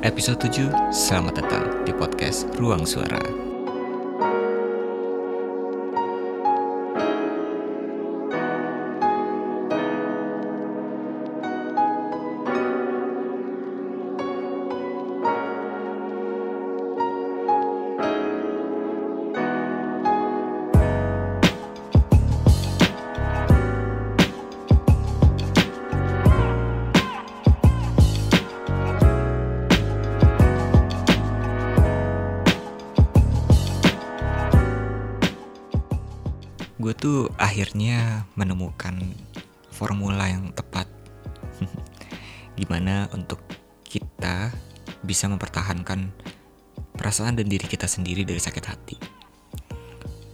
Episode 7, selamat datang di podcast Ruang Suara. Tuh akhirnya menemukan formula yang tepat. Gimana untuk kita bisa mempertahankan perasaan dan diri kita sendiri dari sakit hati.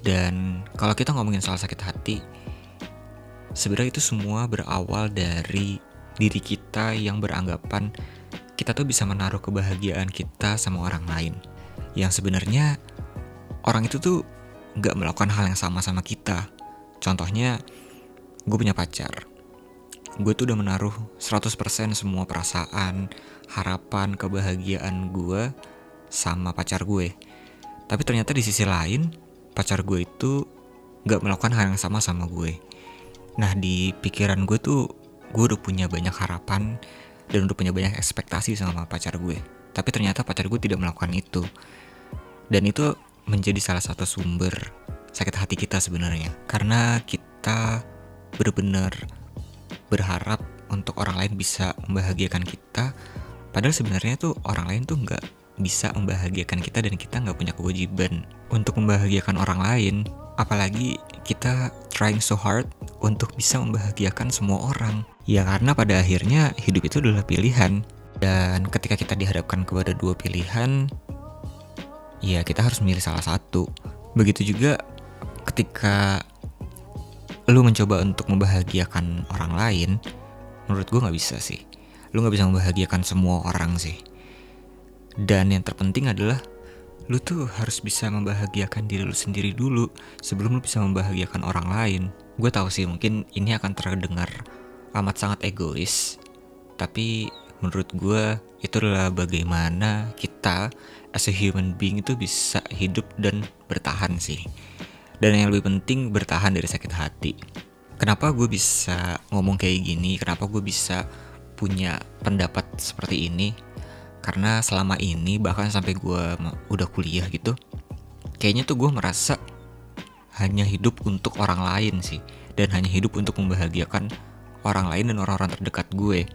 Dan kalau kita ngomongin soal sakit hati, sebenarnya itu semua berawal dari diri kita yang beranggapan kita tuh bisa menaruh kebahagiaan kita sama orang lain. Yang sebenarnya orang itu tuh nggak melakukan hal yang sama sama kita. Contohnya, gue punya pacar. Gue tuh udah menaruh 100% semua perasaan, harapan, kebahagiaan gue sama pacar gue. Tapi ternyata di sisi lain, pacar gue itu nggak melakukan hal yang sama sama gue. Nah di pikiran gue tuh, gue udah punya banyak harapan dan udah punya banyak ekspektasi sama pacar gue. Tapi ternyata pacar gue tidak melakukan itu. Dan itu menjadi salah satu sumber sakit hati kita sebenarnya. Karena kita benar-benar berharap untuk orang lain bisa membahagiakan kita. Padahal sebenarnya tuh orang lain tuh nggak bisa membahagiakan kita dan kita nggak punya kewajiban untuk membahagiakan orang lain. Apalagi kita trying so hard untuk bisa membahagiakan semua orang. Ya karena pada akhirnya hidup itu adalah pilihan. Dan ketika kita dihadapkan kepada dua pilihan ya kita harus memilih salah satu. Begitu juga ketika lu mencoba untuk membahagiakan orang lain, menurut gue nggak bisa sih. Lu nggak bisa membahagiakan semua orang sih. Dan yang terpenting adalah lu tuh harus bisa membahagiakan diri lu sendiri dulu sebelum lu bisa membahagiakan orang lain. Gue tahu sih mungkin ini akan terdengar amat sangat egois, tapi menurut gue itu adalah bagaimana kita as a human being itu bisa hidup dan bertahan sih. Dan yang lebih penting bertahan dari sakit hati. Kenapa gue bisa ngomong kayak gini? Kenapa gue bisa punya pendapat seperti ini? Karena selama ini bahkan sampai gue udah kuliah gitu, kayaknya tuh gue merasa hanya hidup untuk orang lain sih, dan hanya hidup untuk membahagiakan orang lain dan orang-orang terdekat gue.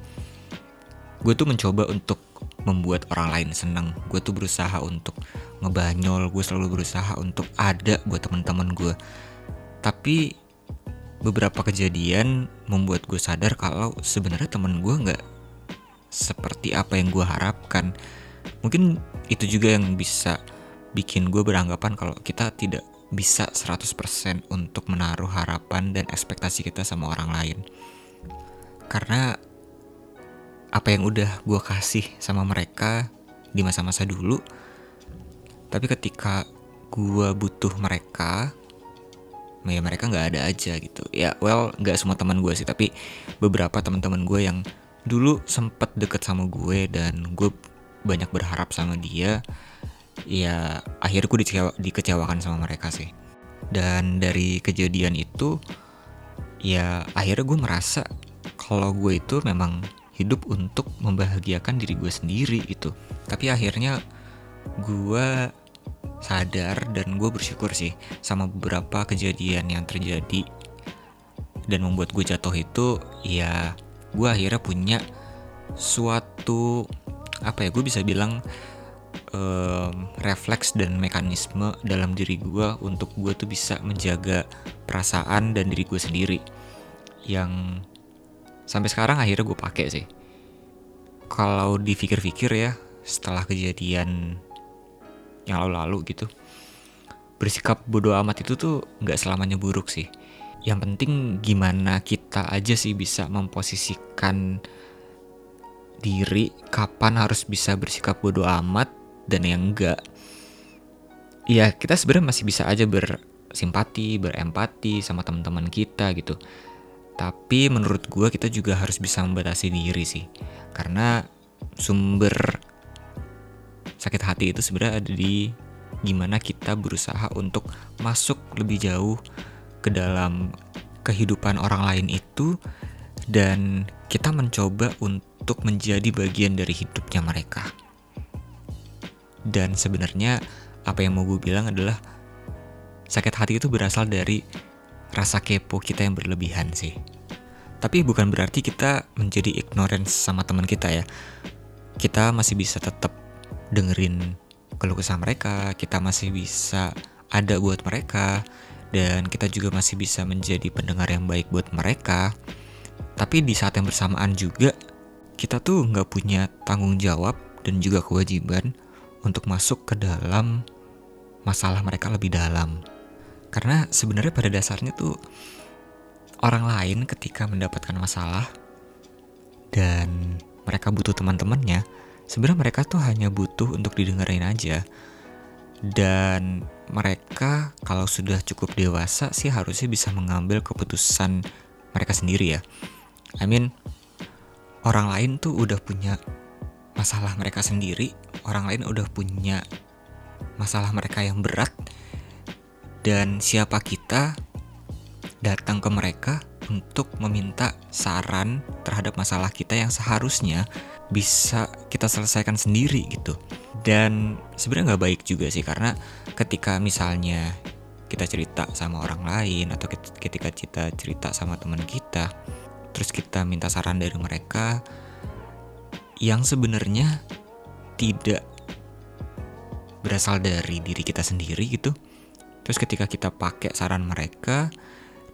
Gue tuh mencoba untuk membuat orang lain seneng. Gue tuh berusaha untuk ngebanyol gue selalu berusaha untuk ada buat teman-teman gue tapi beberapa kejadian membuat gue sadar kalau sebenarnya temen gue nggak seperti apa yang gue harapkan. Mungkin itu juga yang bisa bikin gue beranggapan kalau kita tidak bisa 100% untuk menaruh harapan dan ekspektasi kita sama orang lain. Karena apa yang udah gue kasih sama mereka di masa-masa dulu. Tapi ketika gue butuh mereka ya mereka nggak ada aja gitu. Ya well nggak semua teman gue sih tapi beberapa teman-teman gue yang dulu sempet deket sama gue dan gue banyak berharap sama dia ya akhirnya gue dikecewa, dikecewakan sama mereka sih. Dan dari kejadian itu ya akhirnya gue merasa kalau gue itu memang hidup untuk membahagiakan diri gue sendiri gitu. Tapi akhirnya gue sadar dan gue bersyukur sih sama beberapa kejadian yang terjadi. Dan membuat gue jatuh itu ya gue akhirnya punya suatu apa ya gue bisa bilang um, refleks dan mekanisme dalam diri gue untuk gue tuh bisa menjaga perasaan dan diri gue sendiri. Yang sampai sekarang akhirnya gue pakai sih kalau dipikir-pikir ya setelah kejadian yang lalu-lalu gitu bersikap bodoh amat itu tuh nggak selamanya buruk sih. Yang penting gimana kita aja sih bisa memposisikan diri kapan harus bisa bersikap bodoh amat dan yang enggak ya kita sebenarnya masih bisa aja bersimpati berempati sama teman-teman kita gitu tapi menurut gue kita juga harus bisa membatasi diri sih. Karena sumber sakit hati itu sebenarnya ada di gimana kita berusaha untuk masuk lebih jauh ke dalam kehidupan orang lain itu dan kita mencoba untuk menjadi bagian dari hidupnya mereka. Dan sebenarnya apa yang mau gue bilang adalah sakit hati itu berasal dari rasa kepo kita yang berlebihan sih. Tapi bukan berarti kita menjadi ignorance sama teman kita ya. Kita masih bisa tetap dengerin keluh kesah mereka, kita masih bisa ada buat mereka, dan kita juga masih bisa menjadi pendengar yang baik buat mereka. Tapi di saat yang bersamaan juga, kita tuh nggak punya tanggung jawab dan juga kewajiban untuk masuk ke dalam masalah mereka lebih dalam. Karena sebenarnya pada dasarnya tuh orang lain ketika mendapatkan masalah dan mereka butuh teman-temannya, sebenarnya mereka tuh hanya butuh untuk didengerin aja. Dan mereka kalau sudah cukup dewasa sih harusnya bisa mengambil keputusan mereka sendiri ya. I mean, orang lain tuh udah punya masalah mereka sendiri, orang lain udah punya masalah mereka yang berat, dan siapa kita datang ke mereka untuk meminta saran terhadap masalah kita yang seharusnya bisa kita selesaikan sendiri gitu. Dan sebenarnya nggak baik juga sih karena ketika misalnya kita cerita sama orang lain atau ketika kita cerita sama teman kita, terus kita minta saran dari mereka yang sebenarnya tidak berasal dari diri kita sendiri gitu. Terus ketika kita pakai saran mereka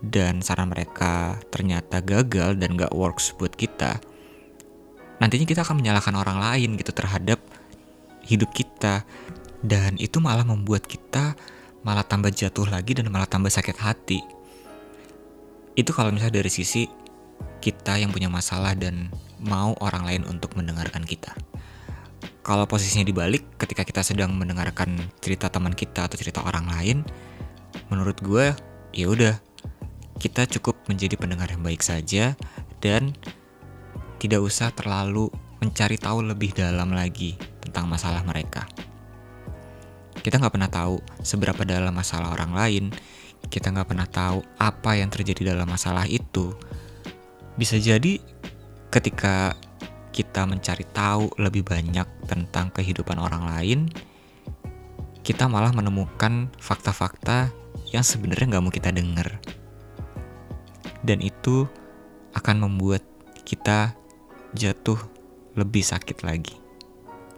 dan saran mereka ternyata gagal dan gak works buat kita, nantinya kita akan menyalahkan orang lain gitu terhadap hidup kita. Dan itu malah membuat kita malah tambah jatuh lagi dan malah tambah sakit hati. Itu kalau misalnya dari sisi kita yang punya masalah dan mau orang lain untuk mendengarkan kita. Kalau posisinya dibalik, ketika kita sedang mendengarkan cerita teman kita atau cerita orang lain, menurut gue ya udah kita cukup menjadi pendengar yang baik saja dan tidak usah terlalu mencari tahu lebih dalam lagi tentang masalah mereka. Kita nggak pernah tahu seberapa dalam masalah orang lain, kita nggak pernah tahu apa yang terjadi dalam masalah itu. Bisa jadi ketika kita mencari tahu lebih banyak tentang kehidupan orang lain, kita malah menemukan fakta-fakta yang sebenarnya nggak mau kita dengar. Dan itu akan membuat kita jatuh lebih sakit lagi.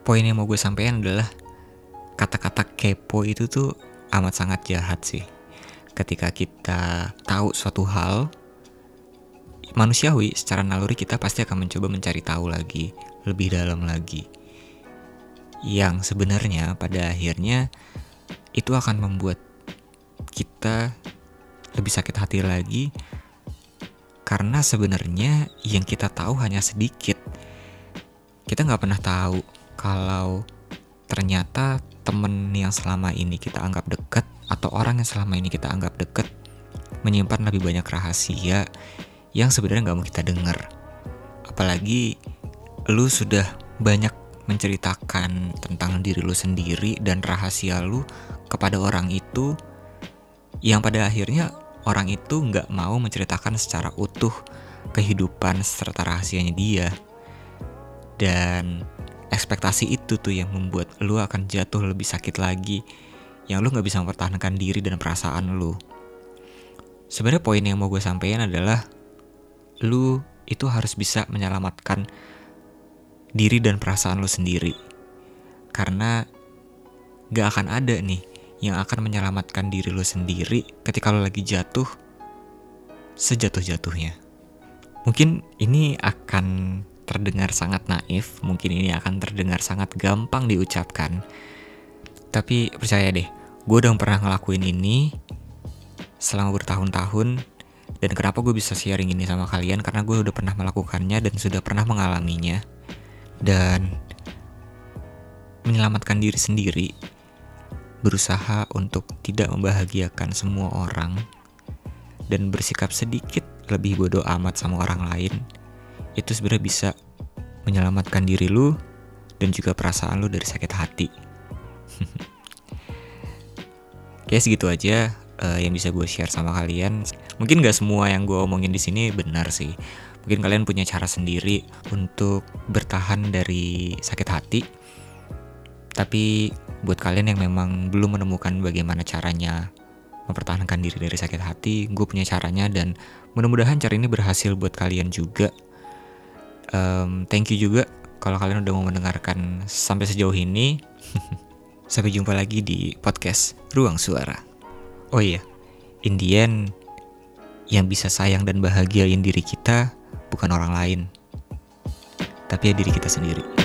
Poin yang mau gue sampaikan adalah kata-kata kepo itu tuh amat sangat jahat sih. Ketika kita tahu suatu hal, manusiawi secara naluri kita pasti akan mencoba mencari tahu lagi, lebih dalam lagi. Yang sebenarnya pada akhirnya itu akan membuat kita lebih sakit hati lagi karena sebenarnya yang kita tahu hanya sedikit. Kita nggak pernah tahu kalau ternyata temen yang selama ini kita anggap dekat atau orang yang selama ini kita anggap dekat menyimpan lebih banyak rahasia yang sebenarnya nggak mau kita dengar. Apalagi lu sudah banyak menceritakan tentang diri lu sendiri dan rahasia lu kepada orang itu yang pada akhirnya orang itu nggak mau menceritakan secara utuh kehidupan serta rahasianya dia. Dan ekspektasi itu tuh yang membuat lu akan jatuh lebih sakit lagi yang lu nggak bisa mempertahankan diri dan perasaan lu. Sebenarnya poin yang mau gue sampaikan adalah lu itu harus bisa menyelamatkan diri dan perasaan lu sendiri. Karena gak akan ada nih yang akan menyelamatkan diri lu sendiri ketika lu lagi jatuh sejatuh-jatuhnya. Mungkin ini akan terdengar sangat naif, mungkin ini akan terdengar sangat gampang diucapkan. Tapi percaya deh, gue udah pernah ngelakuin ini selama bertahun-tahun dan kenapa gue bisa sharing ini sama kalian karena gue udah pernah melakukannya dan sudah pernah mengalaminya. Dan menyelamatkan diri sendiri, berusaha untuk tidak membahagiakan semua orang dan bersikap sedikit lebih bodoh amat sama orang lain, itu sebenarnya bisa menyelamatkan diri lu dan juga perasaan lu dari sakit hati. Kayak segitu aja uh, yang bisa gue share sama kalian. Mungkin gak semua yang gue omongin di sini benar sih. Mungkin kalian punya cara sendiri untuk bertahan dari sakit hati. Tapi buat kalian yang memang belum menemukan bagaimana caranya mempertahankan diri dari sakit hati, gue punya caranya dan mudah-mudahan cara ini berhasil buat kalian juga. Um, thank you juga kalau kalian udah mau mendengarkan sampai sejauh ini. Sampai jumpa lagi di podcast Ruang Suara. Oh iya, Indian yang bisa sayang dan bahagiain diri kita bukan orang lain, tapi ya diri kita sendiri.